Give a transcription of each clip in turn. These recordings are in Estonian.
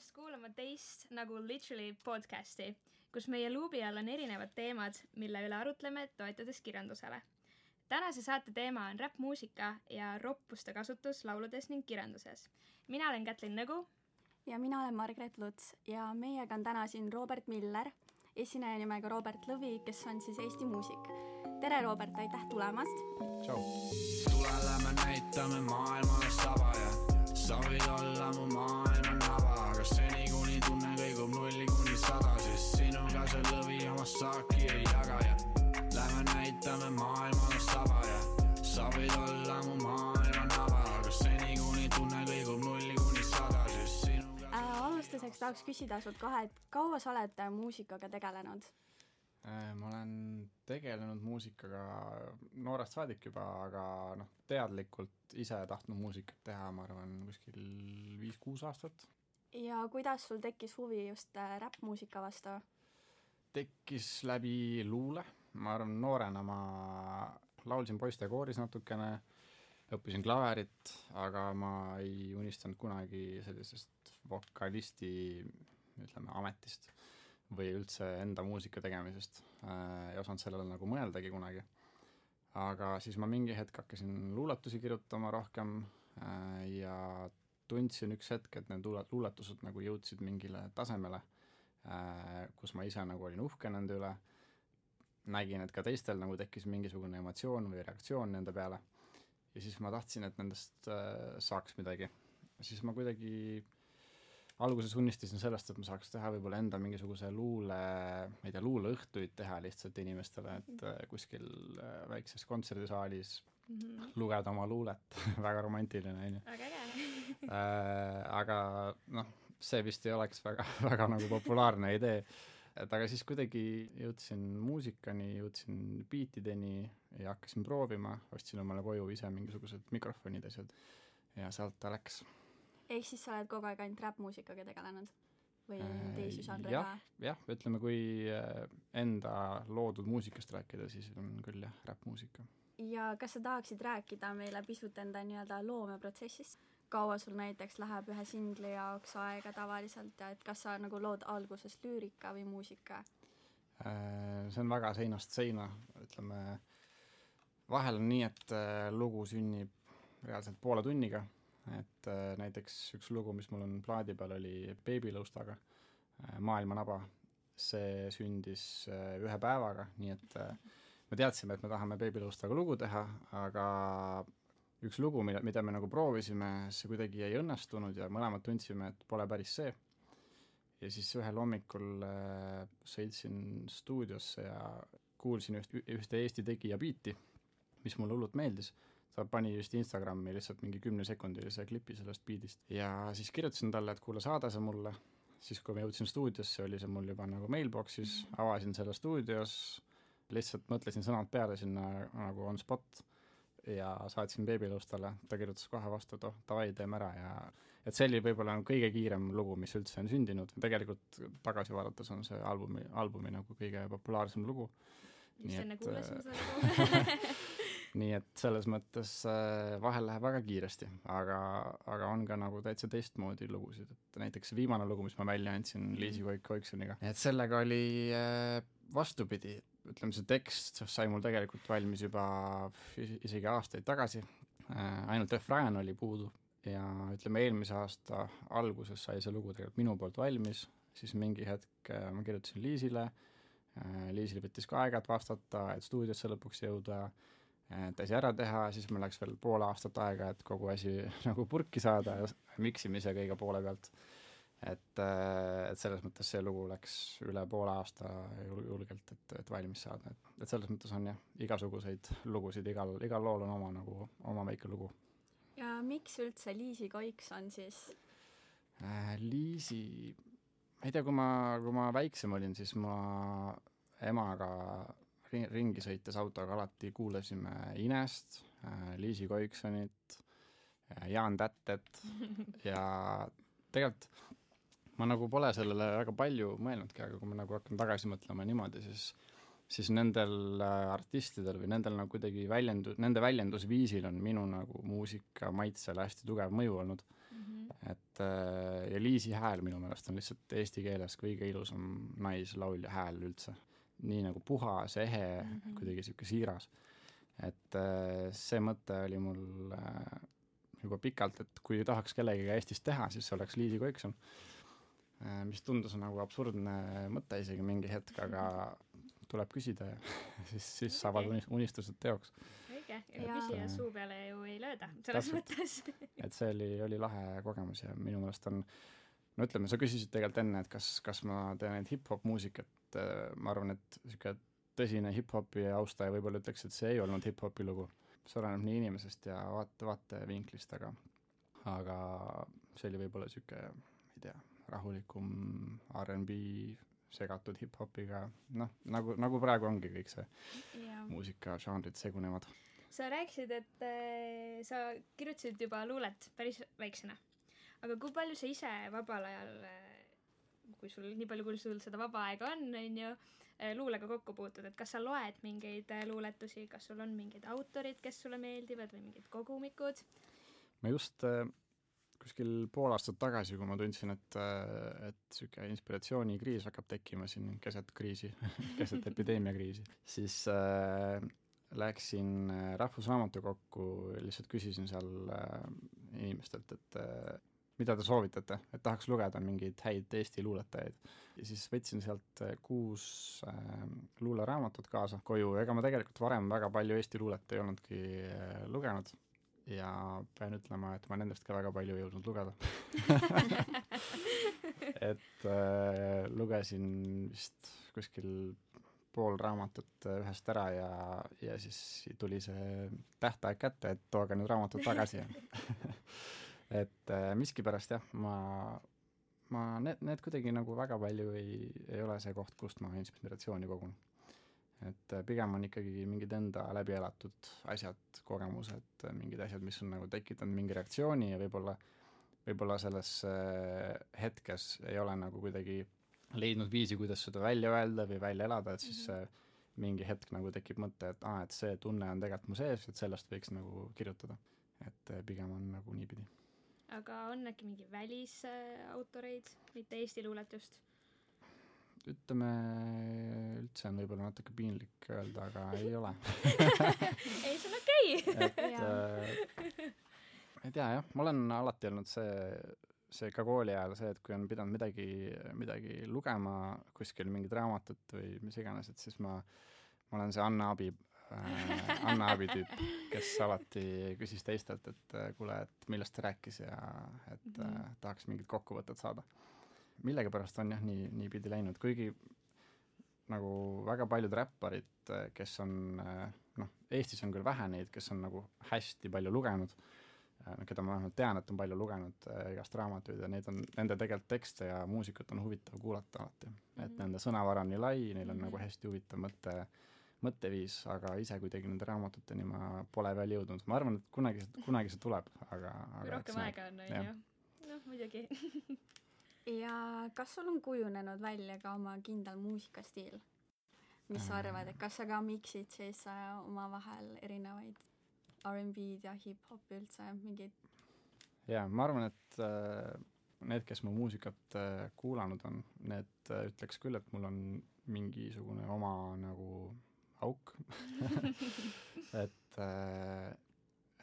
tulemast kuulama teist nagu literally podcasti, kus meie luubi all on erinevad teemad, mille üle arutleme, toetudes kirjandusele. tänase saate teema on räppmuusika ja roppuste kasutus lauludes ning kirjanduses. mina olen Kätlin Nõgu. ja mina olen Margret Luts ja meiega on täna siin Robert Miller, esineja nimega Robert Lõvi, kes on siis Eesti muusik. tere, Robert, aitäh tulemast! tšau! tule, lähme näitame maailmale saba ja sa võid olla mu maailma naba, aga seni kuni tunne kõigub nulli kuni sada, sest sinuga see lõvi oma saaki ei jaga ja lähme näitame maailmale saba ja sa võid olla mu maailma naba, aga seni kuni tunne kõigub nulli kuni sada, sest sinuga äh,. alustuseks tahaks küsida sult kohe, et kaua sa oled muusikaga tegelenud? Äh, ma olen tegelenud muusikaga noorest saadik juba, aga noh, teadlikult ise tahtnud muusikat teha, ma arvan, kuskil viis-kuus aastat. Ja kuidas sul tekkis huvi just äh, räppmuusika vastu? tekkis läbi luule, ma arvan, noorena ma laulsin poistekooris natukene, õppisin klaverit, aga ma ei unistanud kunagi sellisest vokalisti, ütleme, ametist või üldse enda muusika tegemisest äh,, ei osanud sellele nagu mõeldagi kunagi. aga siis ma mingi hetk hakkasin luuletusi kirjutama rohkem äh, ja tundsin üks hetk, et need luule-, luuletused nagu jõudsid mingile tasemele äh,, kus ma ise nagu olin uhke nende üle, nägin, et ka teistel nagu tekkis mingisugune emotsioon või reaktsioon nende peale ja siis ma tahtsin, et nendest äh, saaks midagi. siis ma kuidagi alguses unistasin sellest, et ma saaks teha võib-olla enda mingisuguse luule, ma ei tea, luuleõhtuid teha lihtsalt inimestele, et äh, kuskil väikses kontserdisaalis mm -hmm. lugeda oma luulet väga romantiline, on ju. väga äge aga noh, see vist ei oleks väga, väga nagu populaarne idee. et aga siis kuidagi jõudsin muusikani, jõudsin biitideni ja hakkasin proovima, ostsin omale koju ise mingisugused mikrofonid, asjad ja sealt ta läks ehk siis sa oled kogu aeg ainult räppmuusikaga tegelenud või äh, teisi žanre ka? jah, ütleme, kui äh, enda loodud muusikast rääkida, siis on küll jah, räppmuusika. ja kas sa tahaksid rääkida meile pisut enda nii-öelda loomeprotsessist? Kaua sul näiteks läheb ühe singli jaoks aega tavaliselt ja et kas sa nagu lood algusest lüürika või muusika? Äh, see on väga seinast seina, ütleme, vahel on nii, et lugu sünnib reaalselt poole tunniga et äh, näiteks üks lugu, mis mul on plaadi peal, oli Beebilõustaga äh,, Maailma naba, see sündis äh, ühe päevaga, nii et äh, me teadsime, et me tahame Beebilõustaga lugu teha, aga üks lugu, mida, mida me nagu proovisime, see kuidagi ei õnnestunud ja mõlemad tundsime, et pole päris see. ja siis ühel hommikul äh, sõitsin stuudiosse ja kuulsin üht, ühte Eesti tegija biiti, mis mulle hullult meeldis. Ta pani vist Instagrami lihtsalt mingi kümnesekundilise klipi sellest beat'ist ja siis kirjutasin talle, et kuule, saada see mulle, siis kui ma jõudsin stuudiosse, oli see mul juba nagu mailbox'is, avasin selle stuudios, lihtsalt mõtlesin sõnad peale sinna nagu on spot ja saatsin beebilustale, ta kirjutas kohe vastu, et oh, davai, teeme ära ja et see oli võib-olla nagu kõige kiirem lugu, mis üldse on sündinud, tegelikult tagasi vaadates on see albumi, albumi nagu kõige populaarsem lugu. just enne kuulasime seda lugu. Nii et selles mõttes äh, vahel läheb väga kiiresti, aga, aga on ka nagu täitsa teistmoodi lugusid, et näiteks viimane lugu, mis ma välja andsin mhm. Liisi Koik Koiksoniga, et sellega oli äh, vastupidi, ütleme, see tekst sai mul tegelikult valmis juba isegi aastaid tagasi, äh, ainult refrään oli puudu ja ütleme, eelmise aasta alguses sai see lugu tegelikult minu poolt valmis, siis mingi hetk ma kirjutasin Liisile, Liisil võttis ka aega, et vastata, et stuudiosse lõpuks jõuda, et asi ära teha, siis mul läks veel pool aastat aega, et kogu asi nagu purki saada miksimise kõige poole pealt. Et, et selles mõttes see lugu läks üle poole aasta julgelt, et, et valmis saada, et, et selles mõttes on jah, igasuguseid lugusid, igal, igal lool on oma nagu, oma väike lugu. ja miks üldse Liisi Koiks on siis äh,? Liisi, ma ei tea, kui ma, kui ma väiksem olin, siis ma emaga ringi sõites autoga alati kuulasime Inest, äh, Liisi Koiksonit, äh, Jaan Tätet ja tegelikult ma nagu pole sellele väga palju mõelnudki, aga kui ma nagu hakkan tagasi mõtlema niimoodi, siis siis nendel äh, artistidel või nendel nagu kuidagi väljendu-, nende väljendusviisil on minu nagu muusika maitsele hästi tugev mõju olnud mm Mhm. et äh, ja Liisi hääl minu meelest on lihtsalt eesti keeles kõige ilusam naislaulja hääl üldse. nii nagu puhas, ehe mm. -hmm. kuidagi niisugune siiras. et äh, see mõte oli mul äh, juba pikalt, et kui tahaks kellegagi Eestis teha, siis see oleks Liisi Koikson. Mis tundus nagu absurdne mõte isegi mingi hetk, aga tuleb küsida ja siis, siis saavad unistused teoks. õige, Ja- küsija suu peale ju ei lööda, selles mõttes. et see oli, oli lahe kogemus ja minu meelest on, no ütleme, sa küsisid tegelikult enne, et kas, kas ma teen ainult hip-hop muusikat, ma arvan, et niisugune tõsine hip-hopi austaja võib-olla ütleks, et see ei olnud hip-hopi lugu. see oleneb nii inimesest ja vaate, vaatevinklist, aga aga see oli võib-olla niisugune, ma ei tea, rahulikum R'n'B segatud hip-hopiga, noh, nagu, nagu praegu ongi kõik see jaa. muusikažanrid segunevad. sa rääkisid, et äh, sa kirjutasid juba luulet päris väiksena. aga kui palju sa ise vabal ajal, kui sul, nii palju, kui sul seda vaba aega on, on ju, luulega kokku puutud, et kas sa loed mingeid äh, luuletusi, kas sul on mingid autorid, kes sulle meeldivad või mingid kogumikud? ma just äh, kuskil pool aastat tagasi, kui ma tundsin, et, et niisugune inspiratsioonikriis hakkab tekkima siin keset kriisi, keset epideemiakriisi, siis äh, läksin äh, Rahvusraamatukokku, lihtsalt küsisin seal äh, inimestelt, et äh, mida te soovitate, et tahaks lugeda mingeid häid Eesti luuletajaid. ja siis võtsin sealt äh, kuus äh, luuleraamatut kaasa koju, ega ma tegelikult varem väga palju Eesti luulet ei olnudki äh, lugenud ja pean ütlema, et ma nendest ka väga palju ei jõudnud lugeda et äh, lugesin vist kuskil pool raamatut äh, ühest ära ja, ja siis tuli see tähtaeg kätte, et tooge need raamatud tagasi et äh, miskipärast jah, ma, ma need, need kuidagi nagu väga palju ei, ei ole see koht, kust ma inspiratsiooni kogun. Et äh, pigem on ikkagi mingid enda läbi elatud asjad, kogemused, mingid asjad, mis on nagu tekitanud mingi reaktsiooni ja võib-olla võib-olla selles äh, hetkes ei ole nagu kuidagi leidnud viisi, kuidas seda välja öelda või välja elada, et siis äh, mingi hetk nagu tekib mõte, et aa, et see tunne on tegelikult mu sees, et sellest võiks nagu kirjutada. et äh, pigem on nagu niipidi. aga on äkki mingi välisautoreid, mitte Eesti luulet just? ütleme, üldse on võib-olla natuke piinlik öelda, aga ei ole. ei, see on okei okay.. et äh, ma ei tea jah, ma olen alati olnud see, see ka kooli ajal see, et kui on pidanud midagi, midagi lugema kuskil mingit raamatut või mis iganes, et siis ma, ma olen see Anna Abi äh,, Anna Abi tüüp, kes alati küsis teistelt, et äh, kuule, et millest ta rääkis ja et äh, Mhm. tahaks mingit kokkuvõtet saada. Millegipärast on jah, nii, niipidi läinud, kuigi nagu väga paljud räpparid, kes on noh, Eestis on küll vähe neid, kes on nagu hästi palju lugenud, keda ma vähemalt tean, et on palju lugenud äh, igast raamatuid ja neid on, nende tegelikult tekste ja muusikat on huvitav kuulata alati. et Mhm. nende sõnavara on nii lai, neil on Mhm. nagu hästi huvitav mõte, mõtteviis, aga ise kuidagi nende raamatuteni ma pole veel jõudnud. ma arvan, et kunagi, kunagi see tuleb, aga, kui aga rohkem aega on, on ju. noh, muidugi. ja kas sul on kujunenud välja ka oma kindel muusikastiil? mis sa arvad, et kas sa ka miksid siis omavahel erinevaid R'n'B-d ja hip-hopi üldse mingeid jaa, ma arvan, et äh, need, kes mu muusikat äh, kuulanud on, need äh, ütleks küll, et mul on mingisugune oma nagu auk et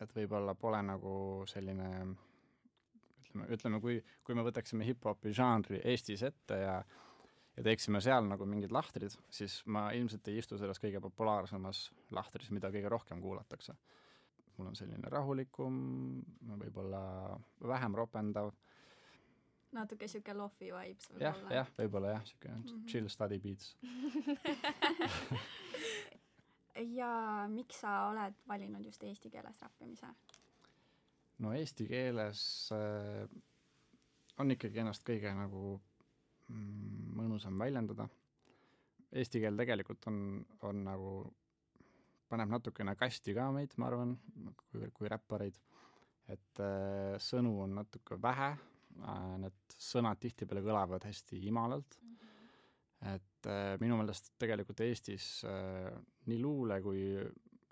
et võib-olla pole nagu selline ütleme, ütleme, kui, kui me võtaksime hip-hopi žanri Eestis ette ja ja teeksime seal nagu mingid lahtrid, siis ma ilmselt ei istu selles kõige populaarsemas lahtris, mida kõige rohkem kuulatakse mul on selline rahulikum, võib-olla vähem ropendav, natuke sihuke lofi vibes jah, võib-olla? jah, võib-olla jah, niisugune Mhm. chill study beats. ja miks sa oled valinud just eesti keeles räppimise? No eesti keeles äh, on ikkagi ennast kõige nagu mm, mõnusam väljendada. Eesti keel tegelikult on, on nagu, paneb natukene kasti ka meid, ma arvan, kui, kui räppareid. et äh, sõnu on natuke vähe äh,, need sõnad tihtipeale kõlavad hästi imalalt. et äh, minu meelest tegelikult Eestis äh, nii luule kui,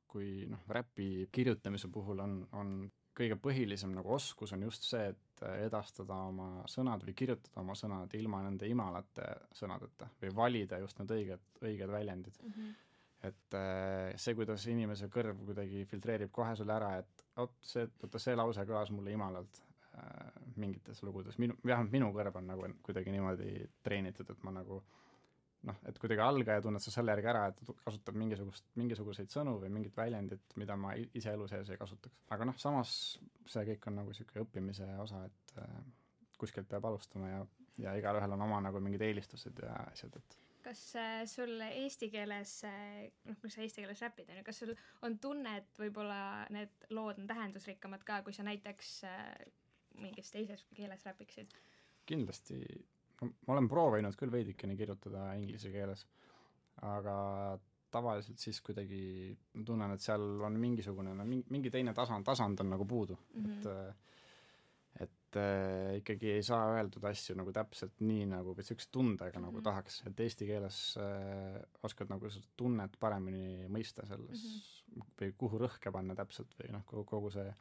kui noh, räpi kirjutamise puhul on, on kõige põhilisem nagu oskus on just see, et äh, edastada oma sõnad või kirjutada oma sõnad ilma nende imalate sõnadeta või valida just need õiged, õiged väljendid mm. -hmm. et äh, see, kuidas inimese kõrv kuidagi filtreerib kohe sulle ära, et vot see, oota see lause kõlas mulle imalalt äh, mingites lugudes, minu, vähemalt minu kõrv on nagu kuidagi niimoodi treenitud, et ma nagu noh, et kuidagi algaja tunned sa selle järgi ära, et kasutab mingisugust, mingisuguseid sõnu või mingit väljendit, mida ma ise elu sees ei kasutaks. aga noh, samas see kõik on nagu niisugune õppimise osa, et äh, kuskilt peab alustama ja, ja igalühel on oma nagu mingid eelistused ja asjad, et kas äh, sul eesti keeles äh,, noh, kui sa eesti keeles räpid, on ju, kas sul on tunne, et võib-olla need lood on tähendusrikkamad ka, kui sa näiteks äh, mingis teises keeles räpiksid? kindlasti ma olen proovinud küll veidikene kirjutada inglise keeles, aga tavaliselt siis kuidagi ma tunnen, et seal on mingisugune, no mingi, teine tasand, tasand on nagu puudu mm, -hmm. et et äh, ikkagi ei saa öeldud asju nagu täpselt nii, nagu või niisuguse tundega mm -hmm. nagu mhm. tahaks, et eesti keeles äh, oskad nagu seda tunnet paremini mõista selles mm -hmm. või kuhu rõhke panna täpselt või noh, kogu, kogu see,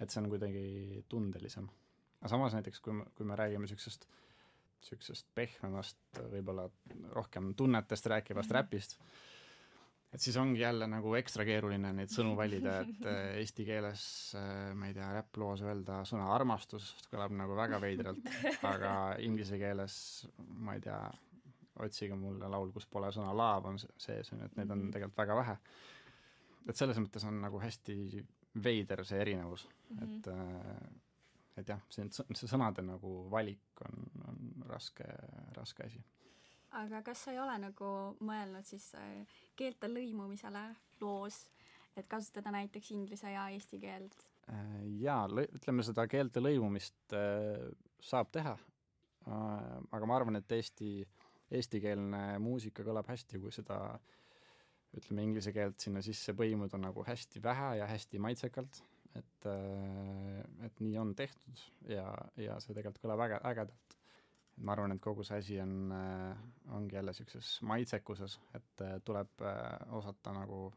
et see on kuidagi tundelisem. aga samas näiteks, kui me, kui me räägime niisugusest äh, niisugusest pehmemast, võib-olla rohkem tunnetest rääkivast mhm. räpist, et siis ongi jälle nagu ekstra keeruline neid sõnu valida, et äh, eesti keeles äh, ma ei tea, räpploos öelda sõna armastus kõlab nagu väga veidralt, aga inglise keeles ma ei tea, otsige mulle laul, kus pole sõna love on sees, on ju, et neid on mhm. tegelikult väga vähe. et selles mõttes on nagu hästi veider see erinevus mm, -hmm. et äh, et jah, see, see sõnade nagu valik on, on raske, raske asi. aga kas sa ei ole nagu mõelnud siis äh, keelte lõimumisele loos, et kasutada näiteks inglise ja eesti keelt? Äh, jaa, ütleme seda keelte lõimumist äh, saab teha, aga ma arvan, et eesti, eestikeelne muusika kõlab hästi, kui seda ütleme, inglise keelt sinna sisse põimuda nagu hästi vähe ja hästi maitsekalt et, äh, et nii on tehtud ja, ja see tegelikult kõlab äge, ägedalt. ma arvan, et kogu see asi on, äh, ongi jälle niisuguses maitsekuses, et äh, tuleb osata nagu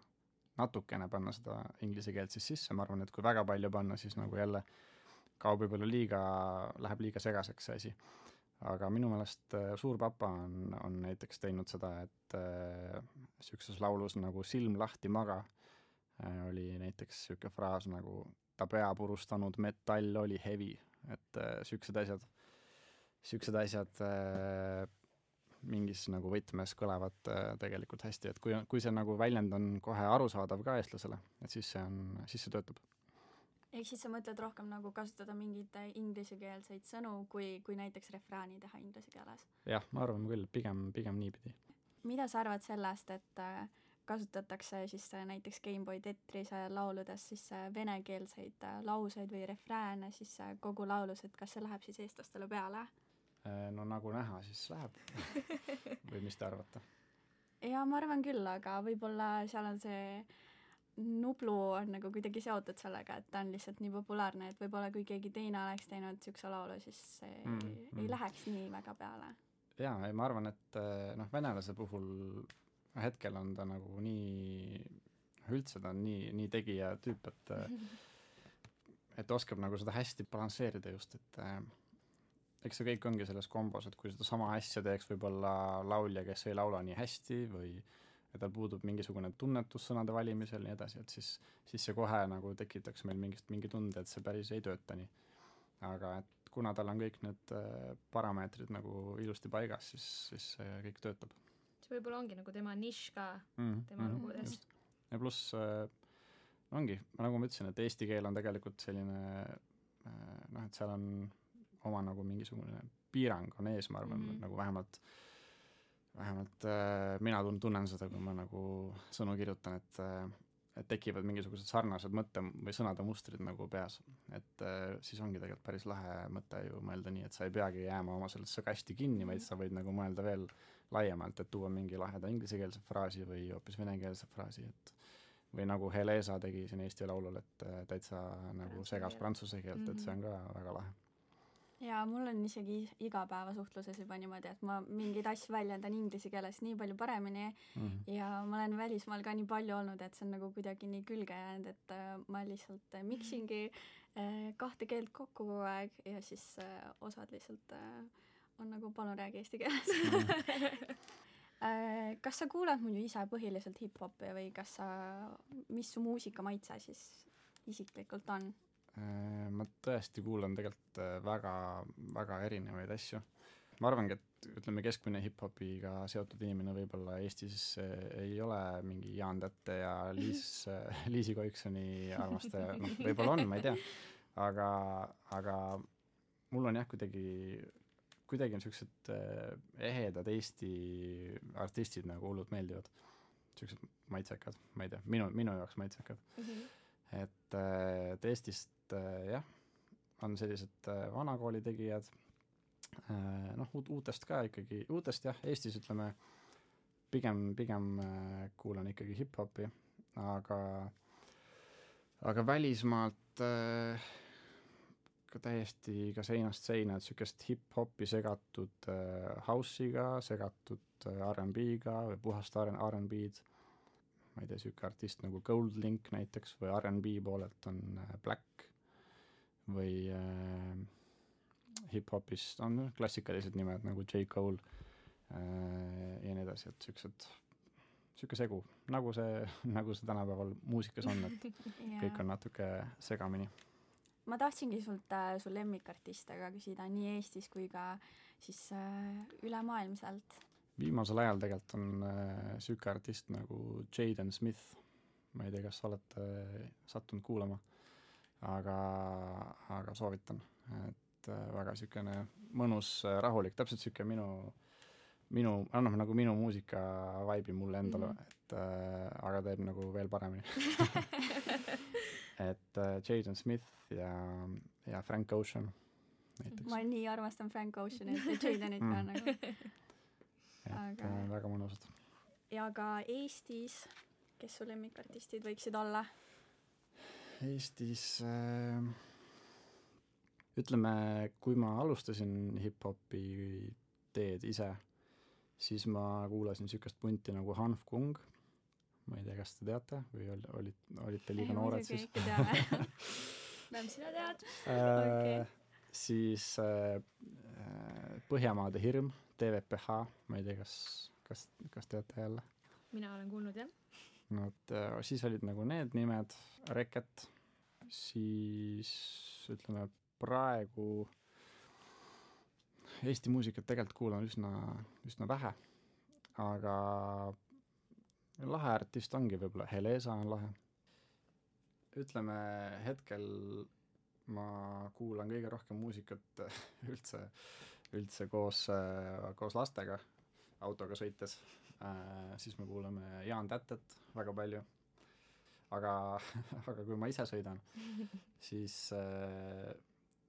natukene panna seda inglise keelt siis sisse, ma arvan, et kui väga palju panna, siis nagu jälle kaob võib-olla liiga, läheb liiga segaseks see asi. aga minu meelest Suur Papa on, on näiteks teinud seda, et niisuguses äh, laulus nagu Silm lahti maga Äh, oli näiteks niisugune fraas nagu ta pea purustanud metall oli hevi, et niisugused äh, asjad, niisugused asjad äh, mingis nagu võtmes kõlavad äh, tegelikult hästi, et kui, kui see nagu väljend on kohe arusaadav ka eestlasele, et siis see on, siis see töötab. ehk siis sa mõtled rohkem nagu kasutada mingeid inglisekeelseid sõnu, kui, kui näiteks refrääni teha inglise keeles? jah, ma arvan küll, pigem, pigem niipidi. mida sa arvad sellest, et äh, kasutatakse siis äh, näiteks Gameboy Tetrise lauludes siis äh, venekeelseid äh, lauseid või refrääne siis kogu laulus, et kas see läheb siis eestlastele peale? no nagu näha, siis läheb või mis te arvate? jaa, ma arvan küll, aga võib-olla seal on see Nublu on nagu kuidagi seotud sellega, et ta on lihtsalt nii populaarne, et võib-olla kui keegi teine oleks teinud niisuguse laulu, siis see mm, mm. ei läheks nii väga peale. jaa, ei ma arvan, et noh, venelase puhul hetkel on ta nagu nii, noh üldse ta on nii, nii tegija tüüp, et et oskab nagu seda hästi balansseerida just, et äh, eks see kõik ongi selles kombos, et kui sedasama asja teeks võib-olla laulja, kes ei laula nii hästi või ja tal puudub mingisugune tunnetus sõnade valimisel ja nii edasi, et siis, siis see kohe nagu tekitaks meil mingist, mingi tunde, et see päris ei tööta nii. aga et kuna tal on kõik need äh, parameetrid nagu ilusti paigas, siis, siis see kõik töötab võib-olla ongi nagu tema nišš ka mm, tema mm, lugudes. ja pluss äh, ongi, nagu ma ütlesin, et eesti keel on tegelikult selline äh, noh, et seal on oma nagu mingisugune piirang on ees, ma arvan mm, -hmm. nagu vähemalt vähemalt äh, mina tun-, tunnen seda, kui ma nagu sõnu kirjutan, et äh, et tekivad mingisugused sarnased mõtte- või sõnade mustrid nagu peas. et äh, siis ongi tegelikult päris lahe mõte ju mõelda nii, et sa ei peagi jääma oma sellesse kasti kinni, vaid sa võid nagu mõelda veel laiemalt, et tuua mingi laheda inglisekeelse fraasi või hoopis venekeelse fraasi, et või nagu Helesa tegi siin Eesti Laulul, et äh, täitsa nagu segas prantsuse keelt, et see on ka väga lahe. Jaa, mul on isegi igapäevasuhtluses juba niimoodi, et ma mingeid asju väljendan inglise keeles nii palju paremini mm -hmm. ja ma olen välismaal ka nii palju olnud, et see on nagu kuidagi nii külge jäänud, et äh, ma lihtsalt äh, miksingi kahte keelt kokku kogu aeg ja siis osad lihtsalt äh, on nagu palun räägi eesti keeles äh, kas sa kuulad muidu ise põhiliselt hip-hopi või kas sa, mis su muusikamaitse siis isiklikult on? Äh, ma tõesti kuulan tegelikult äh, väga, väga erinevaid asju. ma arvangi, et ütleme, keskmine hip-hopiga seotud inimene võib-olla Eestis ei ole mingi Jaan Tätte ja Liis, Liisi Koiksoni armastaja, noh, võib-olla on, ma ei tea. aga, aga mul on jah, kuidagi kuidagi on siuksed äh, ehedad Eesti artistid nagu hullult meeldivad. siuksed maitsekad, ma ei tea, minu, minu jaoks maitsekad mm. -hmm. et, äh, et Eestist äh, jah, on sellised vanakooli tegijad, noh, uutest ka ikkagi, uutest jah, Eestis ütleme, pigem, pigem kuulan ikkagi hip-hopi, aga, aga välismaalt äh, ka täiesti ka seinast seina, et niisugust hip-hopi segatud äh, house'iga, segatud äh, R'n'B-ga või puhast R'n'B-d, ma ei tea, niisugune artist nagu Goldlink näiteks või R'n'B poolelt on äh, Black või äh, hip-hopist on klassikalised nimed nagu J. Cole äh, ja nii edasi, et niisugused niisugune segu, nagu see, nagu see tänapäeval muusikas on, et kõik on natuke segamini ma tahtsingi sult äh, su lemmikartiste ka küsida nii Eestis kui ka siis äh, ülemaailmselt. viimasel ajal tegelikult on äh, sihuke artist nagu Jaden Smith, ma ei tea, kas sa olete äh, sattunud kuulama, aga, aga soovitan, et äh, väga niisugune mõnus äh,, rahulik, täpselt niisugune minu minu, annab nagu minu muusika vibe'i mulle endale mm, -hmm. et äh, aga teeb nagu veel paremini et äh, Jaden Smith ja, ja Frank Ocean näiteks. ma nii armastan Frank Oceanit ja Jadenit ka mm. nagu. et aga... äh, väga mõnusad. ja ka Eestis, kes su lemmikartistid võiksid olla? Eestis äh, ütleme, kui ma alustasin hip-hopi teed ise, siis ma kuulasin niisugust punti nagu Hanf Kung ma ei tea, kas te teate või ol-, olid, olite liiga ei, noored siis? vähemalt sina tead okay.. siis äh, Põhjamaade hirm, TVPH, ma ei tea, kas, kas, kas teate jälle? mina olen kuulnud, jah. no vot äh,, siis olid nagu need nimed, Reket, siis ütleme praegu Eesti muusikat tegelikult kuulan üsna, üsna vähe, aga lahe artist ongi võib-olla, Helesa on lahe. ütleme hetkel ma kuulan kõige rohkem muusikat üldse, üldse koos, koos lastega autoga sõites äh,, siis me kuulame Jaan Tätet väga palju. aga, aga kui ma ise sõidan, siis äh,,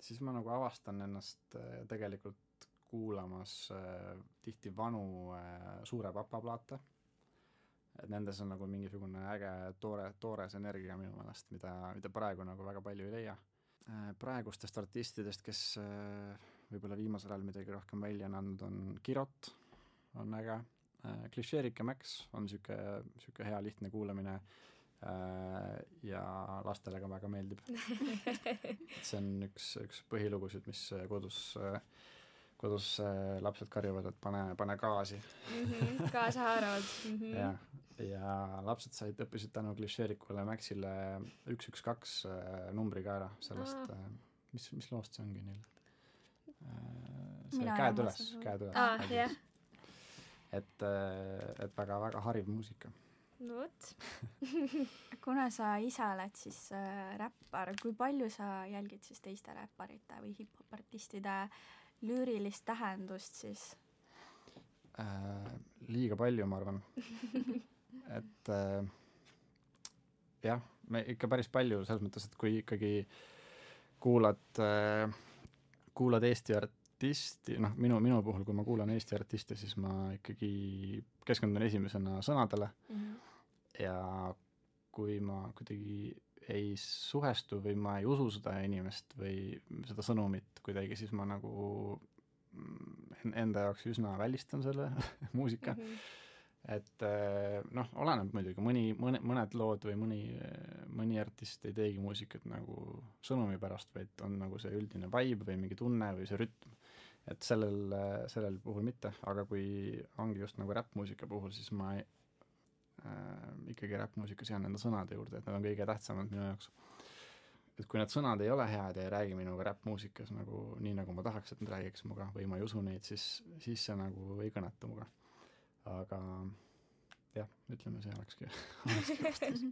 siis ma nagu avastan ennast äh, tegelikult kuulamas äh, tihti vanu äh, Suure Papa plaate et nendes on nagu mingisugune äge toore, toores energia minu meelest, mida, mida praegu nagu väga palju ei leia. Äh, praegustest artistidest, kes äh, võib-olla viimasel ajal midagi rohkem välja on andnud, on Kirot, on äge, äh, Klišeerike Max on niisugune, niisugune hea lihtne kuulamine ja lastele ka väga meeldib. Et see on üks, üks põhilugusid, mis kodus äh, kodus äh, lapsed karjuvad, et pane, pane gaasi mm. -hmm, kaasahaaravalt mm. -hmm. jah, ja lapsed said, õppisid tänu klišeerikule Maxile üks, üks, kaks äh, numbri ka ära sellest ah., mis, mis loost see ongi neil see Mina Käed üles, Käed üles ah,. Yeah. et, et väga-väga hariv muusika no vot kuna sa ise oled siis äh, räppar, kui palju sa jälgid siis teiste räpparite või hip-hop artistide äh, lüürilist tähendust siis äh,? liiga palju, ma arvan et äh, jah, me ikka päris palju selles mõttes, et kui ikkagi kuulad äh,, kuulad Eesti artisti, noh, minu, minu puhul, kui ma kuulan Eesti artiste, siis ma ikkagi keskendun esimesena sõnadele mm -hmm. ja kui ma kuidagi ei suhestu või ma ei usu seda inimest või seda sõnumit kuidagi, siis ma nagu mm, enda jaoks üsna välistan selle muusika mm. -hmm. et äh, noh, oleneb muidugi, mõni, mõne, mõned lood või mõni, mõni artist ei teegi muusikat nagu sõnumi pärast, vaid on nagu see üldine vibe või mingi tunne või see rütm. et sellel, sellel puhul mitte, aga kui ongi just nagu räppmuusika puhul, siis ma ei, ikkagi räppmuusikas jään enda sõnade juurde, et need on kõige tähtsamad minu jaoks. et kui need sõnad ei ole head ja ei räägi minuga räppmuusikas nagu nii, nagu ma tahaks, et nad räägiks minuga või ma ei usu neid, siis, siis see nagu ei kõneta minuga aga jah, ütleme, see olekski, olekski vastus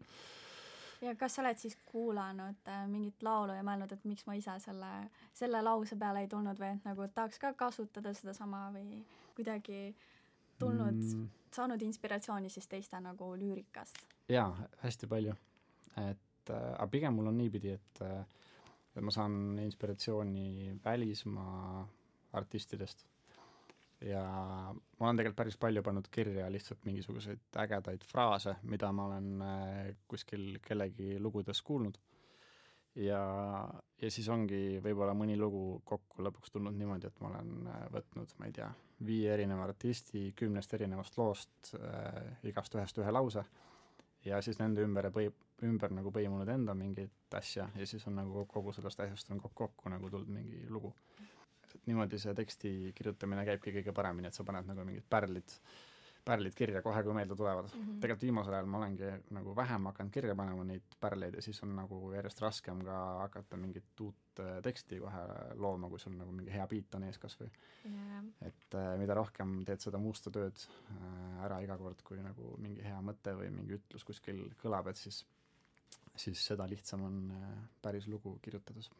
ja kas sa oled siis kuulanud äh, mingit laulu ja mõelnud, et miks ma ise selle, selle lause peale ei tulnud või et nagu tahaks ka kasutada sedasama või kuidagi tulnud mm., saanud inspiratsiooni siis teiste nagu lüürikast? jaa, hästi palju. et äh, aga pigem mul on niipidi, et äh, et ma saan inspiratsiooni välismaa artistidest ja ma olen tegelikult päris palju pannud kirja lihtsalt mingisuguseid ägedaid fraase, mida ma olen äh, kuskil kellegi lugudes kuulnud. Ja, ja siis ongi võib-olla mõni lugu kokku lõpuks tulnud niimoodi, et ma olen äh, võtnud, ma ei tea, viie erineva artisti kümnest erinevast loost äh,, igast ühest ühe lause, ja siis nende ümber põi-, ümber nagu põimunud enda mingit asja ja siis on nagu kogu sellest asjast on kokku, kokku nagu tulnud mingi lugu. Et niimoodi see teksti kirjutamine käibki kõige paremini, et sa paned nagu mingid pärlid, pärlid kirja kohe, kui meelde tulevad mm. -hmm. tegelikult viimasel ajal ma olengi nagu vähem hakanud kirja panema neid pärleid ja siis on nagu järjest raskem ka hakata mingit uut äh, teksti kohe looma, kui sul nagu mingi hea beat on ees kas või yeah.. et äh, mida rohkem teed seda musta tööd äh, ära iga kord, kui nagu mingi hea mõte või mingi ütlus kuskil kõlab, et siis siis seda lihtsam on päris lugu kirjutades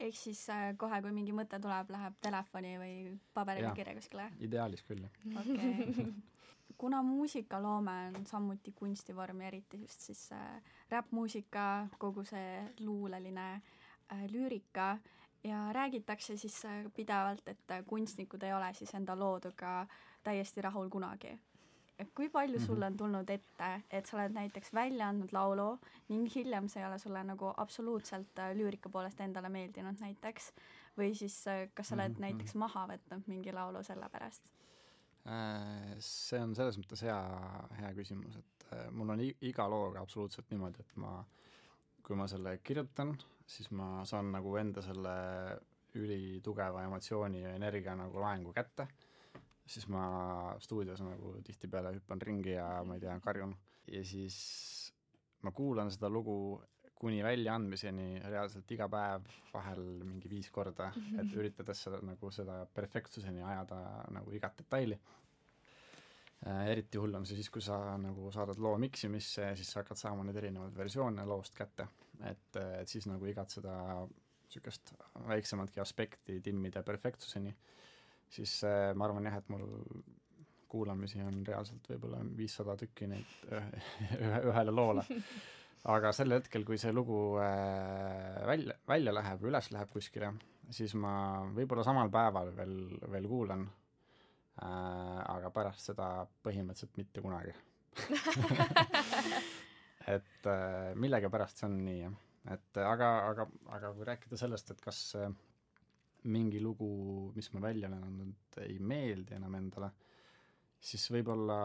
ehk siis äh, kohe, kui mingi mõte tuleb, läheb telefoni või paberiga kirja kuskile? ideaalis küll, jah okay. kuna muusikaloome on samuti kunstivorm ja eriti just siis äh, räppmuusika, kogu see luuleline äh, lüürika ja räägitakse siis pidevalt, et kunstnikud ei ole siis enda looduga täiesti rahul kunagi kui palju mm -hmm. sulle on tulnud ette, et sa oled näiteks välja andnud laulu ning hiljem see ei ole sulle nagu absoluutselt äh, lüürika poolest endale meeldinud näiteks või siis äh, kas sa oled mm -hmm. näiteks maha võtnud mingi laulu selle pärast? Äh, see on selles mõttes hea, hea küsimus, et mul on iga looga absoluutselt niimoodi, et ma, kui ma selle kirjutan, siis ma saan nagu enda selle ülitugeva emotsiooni ja energia nagu laengu kätte siis ma stuudios nagu tihtipeale hüppan ringi ja ma ei tea, karjun. ja siis ma kuulan seda lugu kuni väljaandmiseni reaalselt iga päev, vahel mingi viis korda, et üritades seda nagu seda perfektsuseni ajada nagu igat detaili äh,. eriti hull on see siis, kui sa nagu saadad loo miksimisse ja siis sa hakkad saama neid erinevaid versioone loost kätte. et, et siis nagu igat seda niisugust väiksematki aspekti timmida perfektsuseni siis äh, ma arvan jah, et mul kuulamisi on reaalselt võib-olla viissada tükki neid ühe, ühele loole. aga sel hetkel, kui see lugu äh, välja, välja läheb üles läheb kuskile, siis ma võib-olla samal päeval veel, veel kuulan äh,, aga pärast seda põhimõtteliselt mitte kunagi et äh, millegipärast see on nii, jah. et aga, aga, aga kui rääkida sellest, et kas äh, mingi lugu, mis ma välja olen andnud, ei meeldi enam endale, siis võib-olla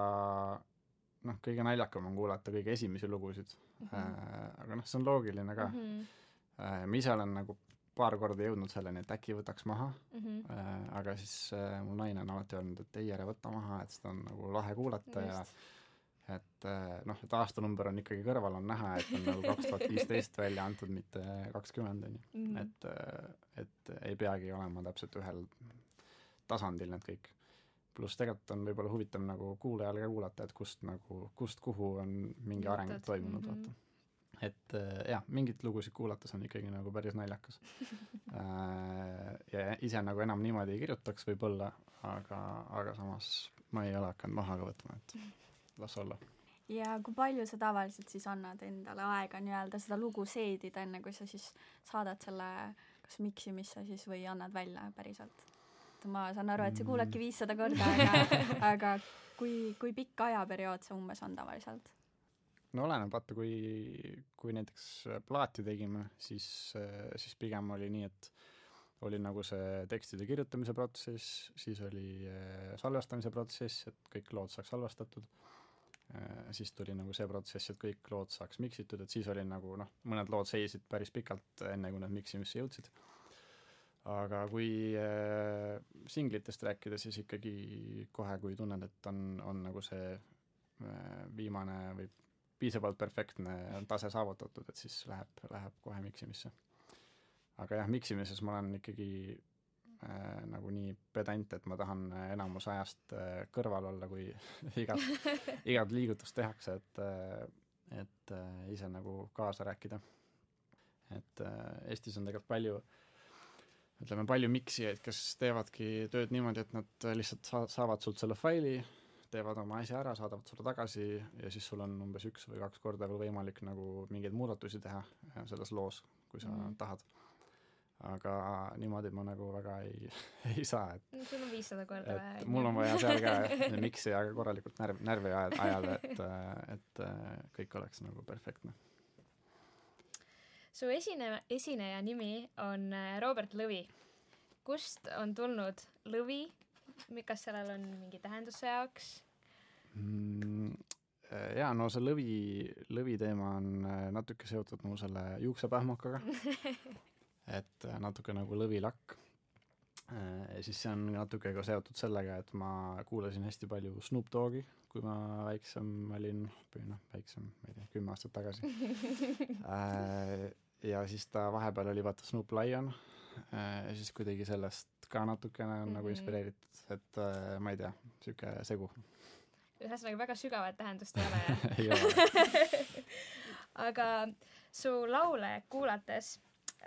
noh, kõige naljakam on kuulata kõige esimesi lugusid mm. -hmm. Aga noh, see on loogiline ka mm. -hmm. Ma ise olen nagu paar korda jõudnud selleni, et äkki võtaks maha mm, -hmm. aga siis mu naine on alati öelnud, et ei, ära võta maha, et seda on nagu lahe kuulata Just. ja et äh, noh, et aastanumber on ikkagi kõrval, on näha, et on nagu kaks tuhat viisteist välja antud, mitte kakskümmend, on ju. Mhm. et, äh, et ei peagi olema täpselt ühel tasandil need kõik. pluss tegelikult on võib-olla huvitav nagu kuulajal ka kuulata, et kust nagu, kust kuhu on mingi areng toimunud mm, -hmm. vaata et äh, jah, mingeid lugusid kuulates on ikkagi nagu päris naljakas ja ise nagu enam niimoodi ei kirjutaks võib-olla, aga, aga samas ma ei ole hakanud maha ka võtma, et las olla. ja kui palju sa tavaliselt siis annad endale aega nii-öelda seda lugu seedida, enne kui sa siis saadad selle kas miksimisse siis või annad välja päriselt? ma saan aru, et sa kuuladki mm. viissada korda, aga, aga kui, kui pikk ajaperiood see umbes on tavaliselt? no oleneb, vaata kui, kui näiteks plaati tegime, siis, siis pigem oli nii, et oli nagu see tekstide kirjutamise protsess, siis oli äh, salvestamise protsess, et kõik lood saaks salvestatud siis tuli nagu see protsess, et kõik lood saaks miksitud, et siis oli nagu noh, mõned lood seisid päris pikalt, enne kui nad miksimisse jõudsid. aga kui äh, singlitest rääkida, siis ikkagi kohe, kui tunned, et on, on nagu see äh, viimane või piisavalt perfektne tase saavutatud, et siis läheb, läheb kohe miksimisse. aga jah, miksimises ma olen ikkagi äh, nagu nii pedant, et ma tahan enamus ajast äh, kõrval olla, kui igat, igat liigutust tehakse, et äh, et äh, ise nagu kaasa rääkida. et äh, Eestis on tegelikult palju ütleme, palju miksijaid, kes teevadki tööd niimoodi, et nad lihtsalt sa-, saavad sult selle faili, teevad oma asja ära, saadavad sulle tagasi ja siis sul on umbes üks või kaks korda veel võimalik nagu mingeid muudatusi teha äh, selles loos, kui sa mm. tahad. Aga niimoodi ma nagu väga ei, ei saa, et sul on viissada korda vaja. mul on vaja seal ka miksi ja korralikult närv, närvi ajada, et, et kõik oleks nagu perfektne. su esine, esineja nimi on äh, Robert Lõvi. kust on tulnud Lõvi kas sellel on mingi tähendus su jaoks mm,? jaa, no see lõvi, lõvi teema on äh, natuke seotud mu selle juuksepähmakaga et äh, natuke nagu lõvilakk. Äh, siis see on natuke ka seotud sellega, et ma kuulasin hästi palju Snoop Dogi, kui ma väiksem olin, või noh, väiksem, ma ei tea, kümme aastat tagasi ja siis ta vahepeal oli vaata Snoop Lion siis kuidagi sellest ka natukene on mm -hmm. nagu mhm. inspireeritud, et äh, ma ei tea, niisugune segu. ühesõnaga väga sügavat tähendust ei ole, jah aga su laule kuulates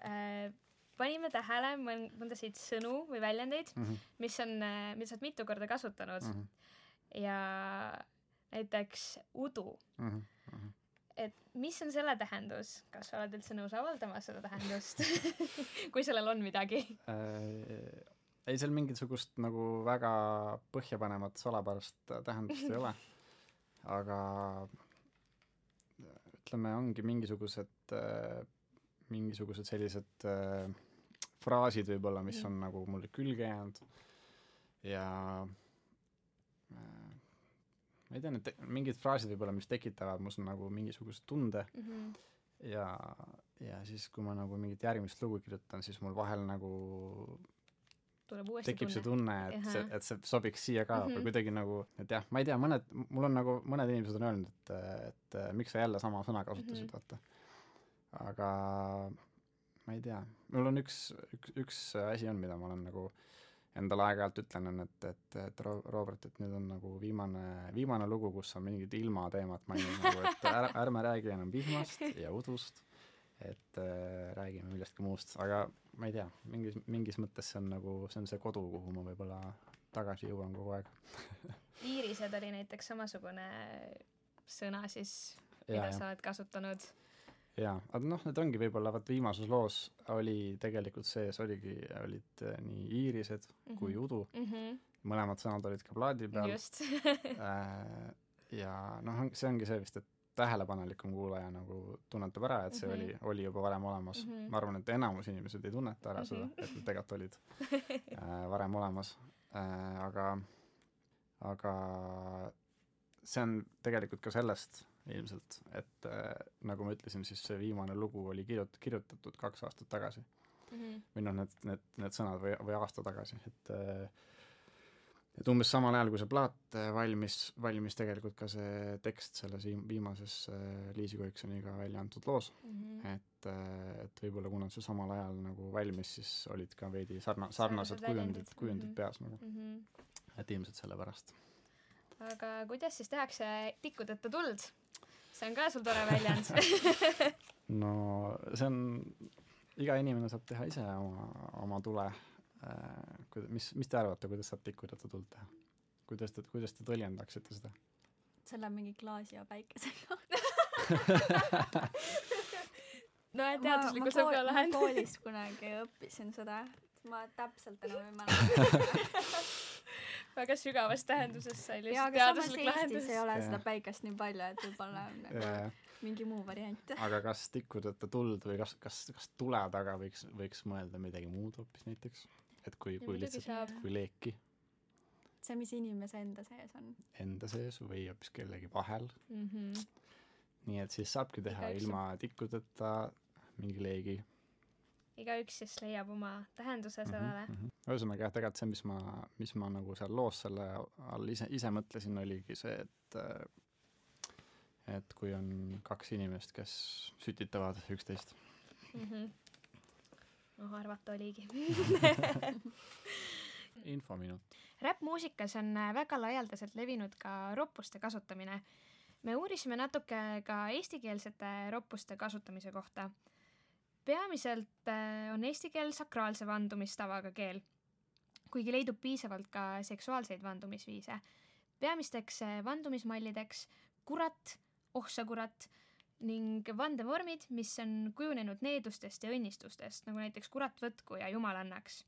äh, panime tähele mõn-, mõndasid sõnu või väljendeid mm, -hmm. mis on, äh, mida sa oled mitu korda kasutanud mm. -hmm. ja näiteks udu mm. -hmm. et mis on selle tähendus, kas sa oled üldse nõus avaldama seda tähendust kui sellel on midagi äh,? ei, seal mingisugust nagu väga põhjapanevat salapärast tähendust ei ole, aga ütleme, ongi mingisugused, mingisugused sellised äh, fraasid võib-olla, mis on nagu mulle külge jäänud ja äh, ma ei tea, need mingid fraasid võib-olla, mis tekitavad mus nagu mingisuguse tunde mm -hmm. ja, ja siis, kui ma nagu mingit järgmist lugu kirjutan, siis mul vahel nagu tekib tunne. see tunne, et see, et see sobiks siia ka mm -hmm. või kuidagi nagu, et jah, ma ei tea, mõned, mul on nagu, mõned inimesed on öelnud, et, et, et miks sa jälle sama sõna kasutasid mm, -hmm. vaata. Aga ma ei tea, mul on üks, üks, üks asi on, mida ma olen nagu endale aeg-ajalt ütlen, on, et, et, et Robert, et nüüd on nagu viimane, viimane lugu, kus sa mingit ilmateemat mainid nagu, et ära, ärme räägi enam vihmast ja udust, et äh, räägime millestki muust, aga ma ei tea, mingis, mingis mõttes see on nagu, see on see kodu, kuhu ma võib-olla tagasi jõuan kogu aeg iirised oli näiteks samasugune sõna siis, mida ja, sa oled kasutanud. Jaa, aga noh, need ongi võib-olla, vaat viimases loos oli tegelikult sees, oligi, olid äh, nii iirised mm -hmm. kui udu mm. -hmm. mõlemad sõnad olid ka plaadi peal. äh, ja noh, see ongi see vist, et tähelepanelikum kuulaja nagu tunnetab ära, et see mm -hmm. oli, oli juba varem olemas mm. -hmm. ma arvan, et enamus inimesed ei tunneta ära mm -hmm. seda, et need tegelikult olid äh, varem olemas äh,. aga, aga see on tegelikult ka sellest ilmselt, et äh, nagu ma ütlesin, siis see viimane lugu oli kirjut-, kirjutatud kaks aastat tagasi mm. -hmm. või noh, need, need, need sõnad või, või aasta tagasi, et äh, et umbes samal ajal, kui see plaat äh, valmis, valmis tegelikult ka see tekst selles viimases äh, Liisi Koiksoniga välja antud loos mm. -hmm. et, äh, et võib-olla kuna see samal ajal nagu valmis, siis olid ka veidi sarna-, sarnased kujundid, kujundid mm -hmm. peas nagu mm. -hmm. et ilmselt sellepärast. aga kuidas siis tehakse tikkudeta tuld? See on ka sul tore väljend no see on, iga inimene saab teha ise oma, oma tule Äh, mis, mis te arvate, kuidas saab tikkuda tuld teha? kuidas te, kuidas te tõlgendaksite seda? selle mingi klaasi ja päikesega no teaduslikult saab ka lahendada. koolis kunagi õppisin seda, ma täpselt enam ei mäleta väga sügavas tähenduses sai lihtsalt teaduslik lahendus. Ei ole yeah. seda päikest nii palju, et võib-olla nagu yeah mingi muu variant. aga kas tikkudeta tuld või kas, kas, kas tule taga võiks, võiks mõelda midagi muud hoopis näiteks? et kui, Ja kui lihtsalt, saab. kui leeki see, mis inimese enda sees on. enda sees või hoopis kellegi vahel, mm. -hmm. nii et siis saabki teha Igaüks ilma tikkudeta mingi leegi igaüks siis leiab oma tähenduse Mhm, sellele. mhm. ühesõnaga jah, tegelikult see, mis ma, mis ma nagu seal loos selle all ise, ise mõtlesin, oligi see, et äh, et kui on kaks inimest, kes sütitavad üksteist. Mhm. noh, arvata oligi. infominut. räppmuusikas on äh, väga laialdaselt levinud ka roppuste kasutamine. me uurisime natuke ka eestikeelsete roppuste kasutamise kohta. Peamiselt äh, on eesti keel sakraalse vandumistavaga keel, kuigi leidub piisavalt ka seksuaalseid vandumisviise. peamisteks äh, vandumismallideks kurat, oh sa kurat ning vandevormid, mis on kujunenud needustest ja õnnistustest, nagu näiteks kurat võtku ja jumal annaks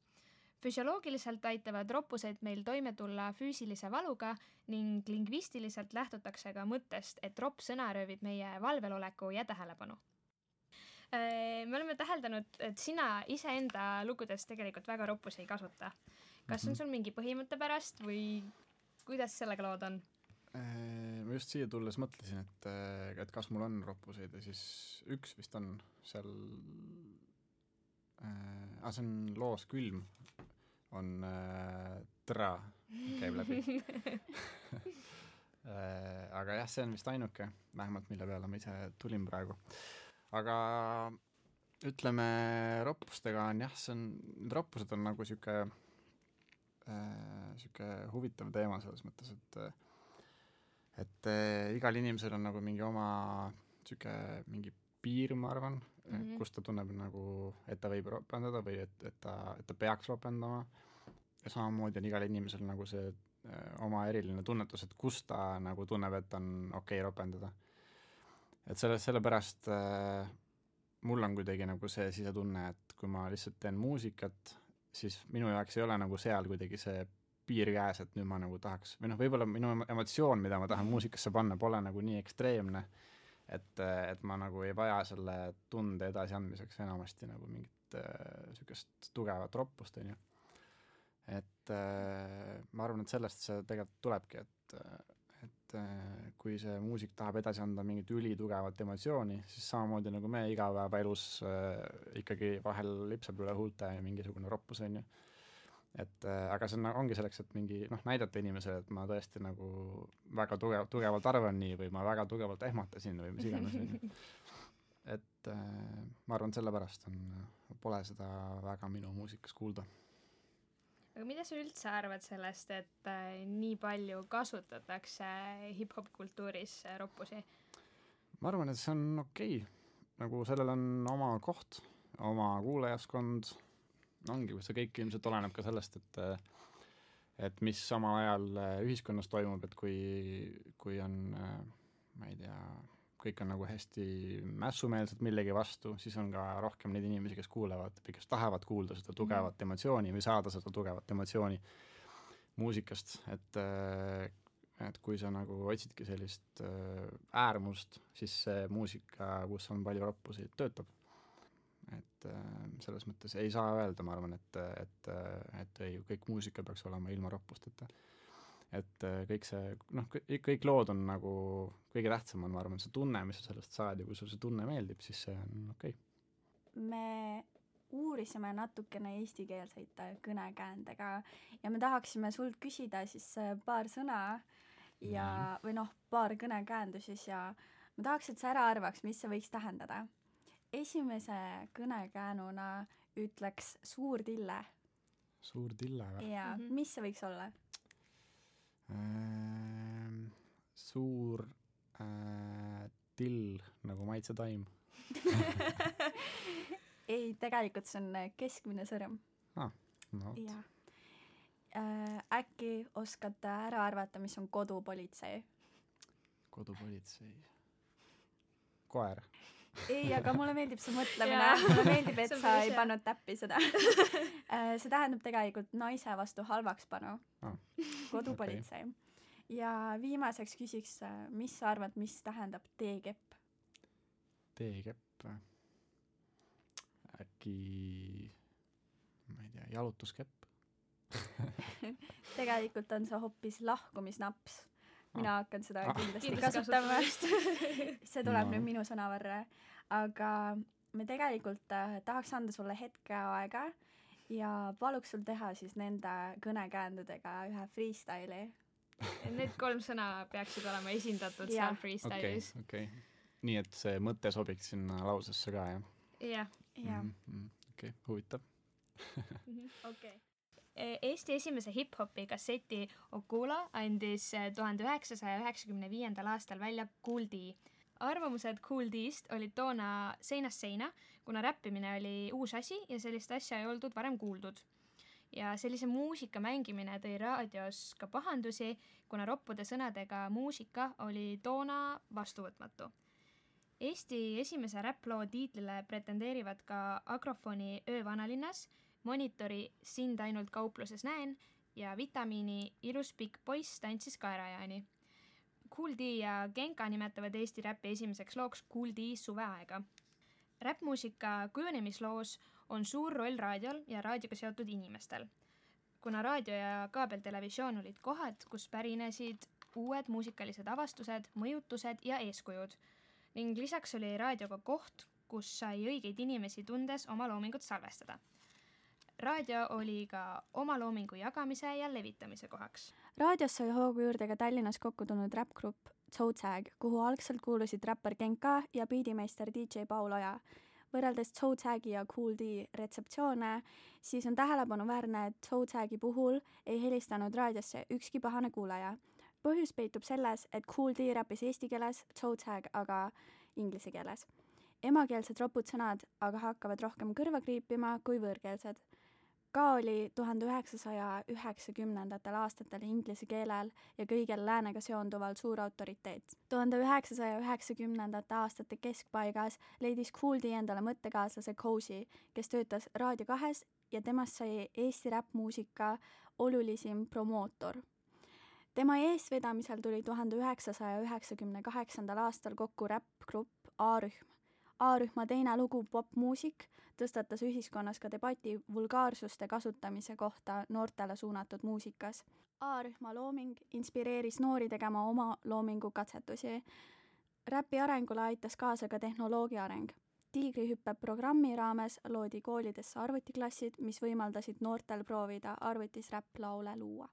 füsioloogiliselt aitavad roppused meil toime tulla füüsilise valuga ning lingvistiliselt lähtutakse ka mõttest, et ropp sõna röövib meie valveloleku ja tähelepanu. Me oleme täheldanud, et sina iseenda lugudes tegelikult väga roppusi ei kasuta. kas on sul mingi põhimõtte pärast või kuidas sellega lood on? Äh, ma just siia tulles mõtlesin, et, et kas mul on roppuseid ja siis üks vist on seal äh,, ah see on loos Külm, on äh, tra, käib läbi äh,. aga jah, see on vist ainuke, vähemalt mille peale ma ise tulin praegu. Aga ütleme, roppustega on jah, see on, need roppused on nagu sihuke äh,, sihuke huvitav teema selles mõttes, et et äh, igal inimesel on nagu mingi oma sihuke mingi piir, ma arvan mm. -hmm. kus ta tunneb nagu, et ta võib ropendada või et, et ta, et ta peaks ropendama. ja samamoodi on igal inimesel nagu see äh, oma eriline tunnetus, et kus ta nagu tunneb, et on okei okay ropendada. Et selle, sellepärast äh, mul on kuidagi nagu see sisetunne, et kui ma lihtsalt teen muusikat, siis minu jaoks ei ole nagu seal kuidagi see piir käes, et nüüd ma nagu tahaks või noh, võib-olla minu emo- emotsioon, mida ma tahan muusikasse panna, pole nagu nii ekstreemne, et, et ma nagu ei vaja selle tunde edasiandmiseks enamasti nagu mingit niisugust äh, tugevat roppust, on ju. et äh, ma arvan, et sellest see tegelikult tulebki, et et äh, kui see muusik tahab edasi anda mingit ülitugevat emotsiooni, siis samamoodi nagu me igapäevaelus äh, ikkagi vahel lipsab üle huulte mingisugune roppus, on ju et äh, aga see on, ongi selleks, et mingi noh, näidata inimesele, et ma tõesti nagu väga tugev, tugevalt arvan nii või ma väga tugevalt ehmatasin või mis iganes, on ju. et ma arvan, sellepärast on, pole seda väga minu muusikas kuulda. Aga mida sa üldse arvad sellest, et äh, nii palju kasutatakse hip-hop kultuuris äh, roppusi? ma arvan, et see on okei okay., nagu sellel on oma koht, oma kuulajaskond, ongi, see kõik ilmselt oleneb ka sellest, et et mis samal ajal äh, ühiskonnas toimub, et kui, kui on äh, ma ei tea, kõik on nagu hästi mässumeelsed millegi vastu, siis on ka rohkem neid inimesi, kes kuulavad, või kes tahavad kuulda seda tugevat emotsiooni või saada seda tugevat emotsiooni muusikast, et äh, et kui sa nagu otsidki sellist äh, äärmust, siis see muusika, kus on palju roppusi, töötab. et äh, selles mõttes ei saa öelda, ma arvan, et, et, et ei, kõik muusika peaks olema ilma roppusteta. Et äh, kõik see, noh, kõik lood on nagu, kõige tähtsam on, ma arvan, see tunne, mis sa sellest saad ja kui sulle see tunne meeldib, siis see on okei okay.. me uurisime natukene eestikeelseid äh, kõnekäände ka ja me tahaksime sult küsida siis äh, paar sõna ja, või noh, paar kõnekäändu siis ja ma tahaks, et sa ära arvaks, mis see võiks tähendada. esimese kõnekäänuna ütleks suur tille suur tille või? ja mm Mhm. mis see võiks olla? Ähm, suur äh, till nagu maitsetaim. ei, tegelikult see on äh, keskmine sõrm. no vot. äh,. äkki oskate ära arvata, mis on kodupolitsei? kodupolitsei. koer. ei, aga mulle meeldib see mõtlemine mulle meeldib, et sa ei pannud täppi seda. see tähendab tegelikult naise vastu halvakspanu Ah, kodupolitsei. ja viimaseks küsiks, mis sa arvad, mis tähendab teekepp? teekepp või? äkki, ma ei tea, jalutuskepp? tegelikult on see hoopis lahkumisnaps. Mina Ah. hakkan seda Ah. kindlasti kasutama see tuleb No. nüüd minu sõnavarre. aga me tegelikult äh, tahaks anda sulle hetke aega ja paluks sul teha siis nende kõnekäändudega ühe freestyle'i. Need kolm sõna peaksid olema esindatud Jah. seal freestyle'is, okei nii et see mõte sobiks sinna lausesse ka jah jah. jah, Mhm, okei huvitav okei. E, Eesti esimese hip-hopi kasseti Okula andis tuhande üheksasaja üheksakümne viiendal aastal välja D. arvamused Kool D-st olid toona seinast seina, kuna räppimine oli uus asi ja sellist asja ei oldud varem kuuldud. ja sellise muusika mängimine tõi raadios ka pahandusi, kuna roppude sõnadega muusika oli toona vastuvõtmatu Eesti esimese räpploo tiitlile pretendeerivad ka Agrofoni Öö vanalinnas, Monitori Sind ainult kaupluses näen ja Vitamiini Ilus pikk poiss tantsis kaerajaani. Kool D ja Genka nimetavad Eesti räpi esimeseks looks Kool D suveaega. räppmuusika kujunemisloos on suur roll raadiol ja raadioga seotud inimestel. kuna raadio ja kaabeltelevisioon olid kohad, kus pärinesid uued muusikalised avastused, mõjutused ja eeskujud ning lisaks oli raadio ka koht, kus sai õigeid inimesi tundes oma loomingut salvestada. Raadio oli ka oma loomingu jagamise ja levitamise kohaks. raadios sai hoogu juurde ka Tallinnas kokku tulnud räppgrupp Zootag, kuhu algselt kuulusid räppar Genka ja biidimeister DJ Paul Oja. võrreldes Zootagi ja Kool D retseptsioone, siis on tähelepanuväärne, et Zootagi puhul ei helistanud raadiosse ükski pahane kuulaja. põhjus peitub selles, et Kool D räppis eesti keeles, Zootag aga inglise keeles. emakeelsed ropud sõnad aga hakkavad rohkem kõrva kriipima kui võõrkeelsed ka oli tuhande üheksasaja üheksakümnendatel aastatel inglise keelel ja kõigel läänega seonduval suur autoriteet. tuhande üheksasaja üheksakümnendate aastate keskpaigas leidis Kool D endale mõttekaaslase Cozy, kes töötas Raadio kahes ja temast sai Eesti räppmuusika olulisim promootor. tema eestvedamisel tuli tuhande üheksasaja üheksakümne kaheksandal aastal kokku räppgrupp A-rühm. A-rühma teine lugu Popmuusik tõstatas ühiskonnas ka debati vulgaarsuste kasutamise kohta noortele suunatud muusikas. A-rühma looming inspireeris noori tegema oma loomingu katsetusi. räpi arengule aitas kaasa ka tehnoloogia areng. tiigrihüppe programmi raames loodi koolidesse arvutiklassid, mis võimaldasid noortel proovida arvutis räpplaule luua.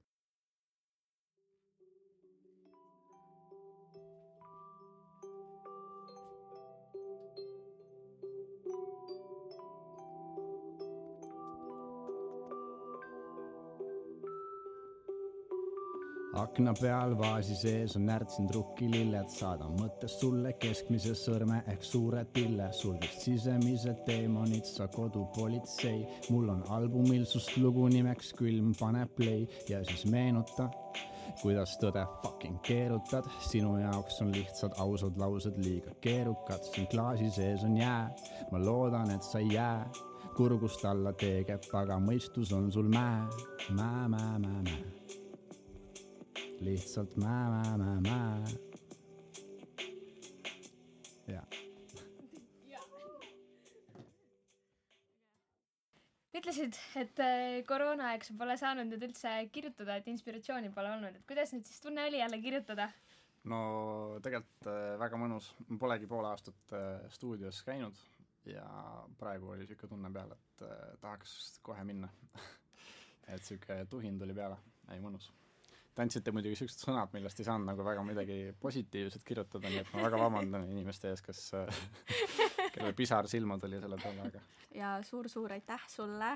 Akna peal vaasi sees on närtsinud rukkililled, saadan mõttes sulle keskmise sõrme ehk suure pille, sul vist sisemised teemonid, sa kodupolitsei, mul on albumil sust lugu nimeks Külm paneb play. Ja siis meenuta, kuidas tõde fucking keerutad, sinu jaoks on lihtsad ausad laused liiga keerukad, siin klaasi sees on jää, ma loodan, et sa ei jää. Kurgust alla teekepp, aga mõistus on sul mäe, mäe, mäe, mäe, mäe lihtsalt mä, mä, mä, mä. jah, ütlesid, et äh, koroonaaeg sa pole saanud nüüd üldse kirjutada, et inspiratsiooni pole olnud, et kuidas nüüd siis tunne oli jälle kirjutada? no tegelikult äh, väga mõnus, ma polegi pool aastat äh, stuudios käinud ja praegu oli niisugune tunne peal, et tahaks kohe minna et niisugune tuhin tuli peale, ei mõnus. Te andsite muidugi niisugused sõnad, millest ei saanud nagu väga midagi positiivset kirjutada, nii et ma väga vabandan inimeste ees, kes kellel pisar silma tuli selle peale, aga ja suur-suur aitäh sulle,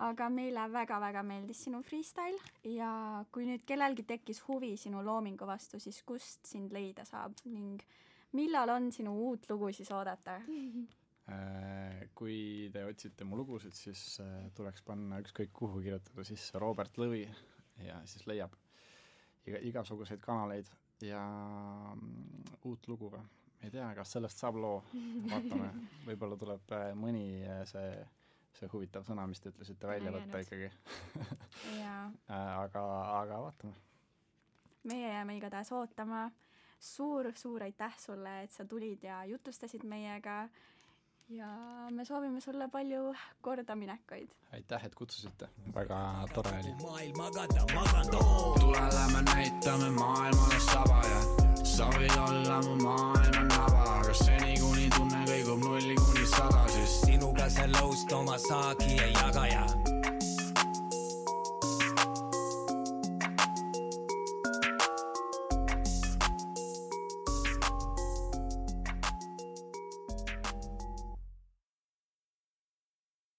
aga meile väga-väga meeldis sinu freestyle ja kui nüüd kellelgi tekkis huvi sinu loomingu vastu, siis kust sind leida saab ning millal on sinu uut lugu siis oodata? Äh, kui te otsite mu lugusid, siis äh, tuleks panna ükskõik kuhu kirjutada sisse Robert Lõvi ja siis leiab iga, igasuguseid kanaleid ja mm, uut lugu või? ei tea, kas sellest saab loo, vaatame, võib-olla tuleb äh, mõni äh, see, see huvitav sõna, mis te ütlesite, välja võtta ikkagi. ja aga, aga vaatame. meie jääme igatahes ootama. suur-suur aitäh sulle, et sa tulid ja jutustasid meiega ja me soovime sulle palju kordaminekuid. aitäh, et kutsusite, väga tore oli. maailm magada, magan too. tule lähme näitame maailmale saba ja sa võid olla mu maailma naba, aga seni kuni tunne kõigub nulli kuni sada, siis sinuga see lõust oma saagi ei jaga ja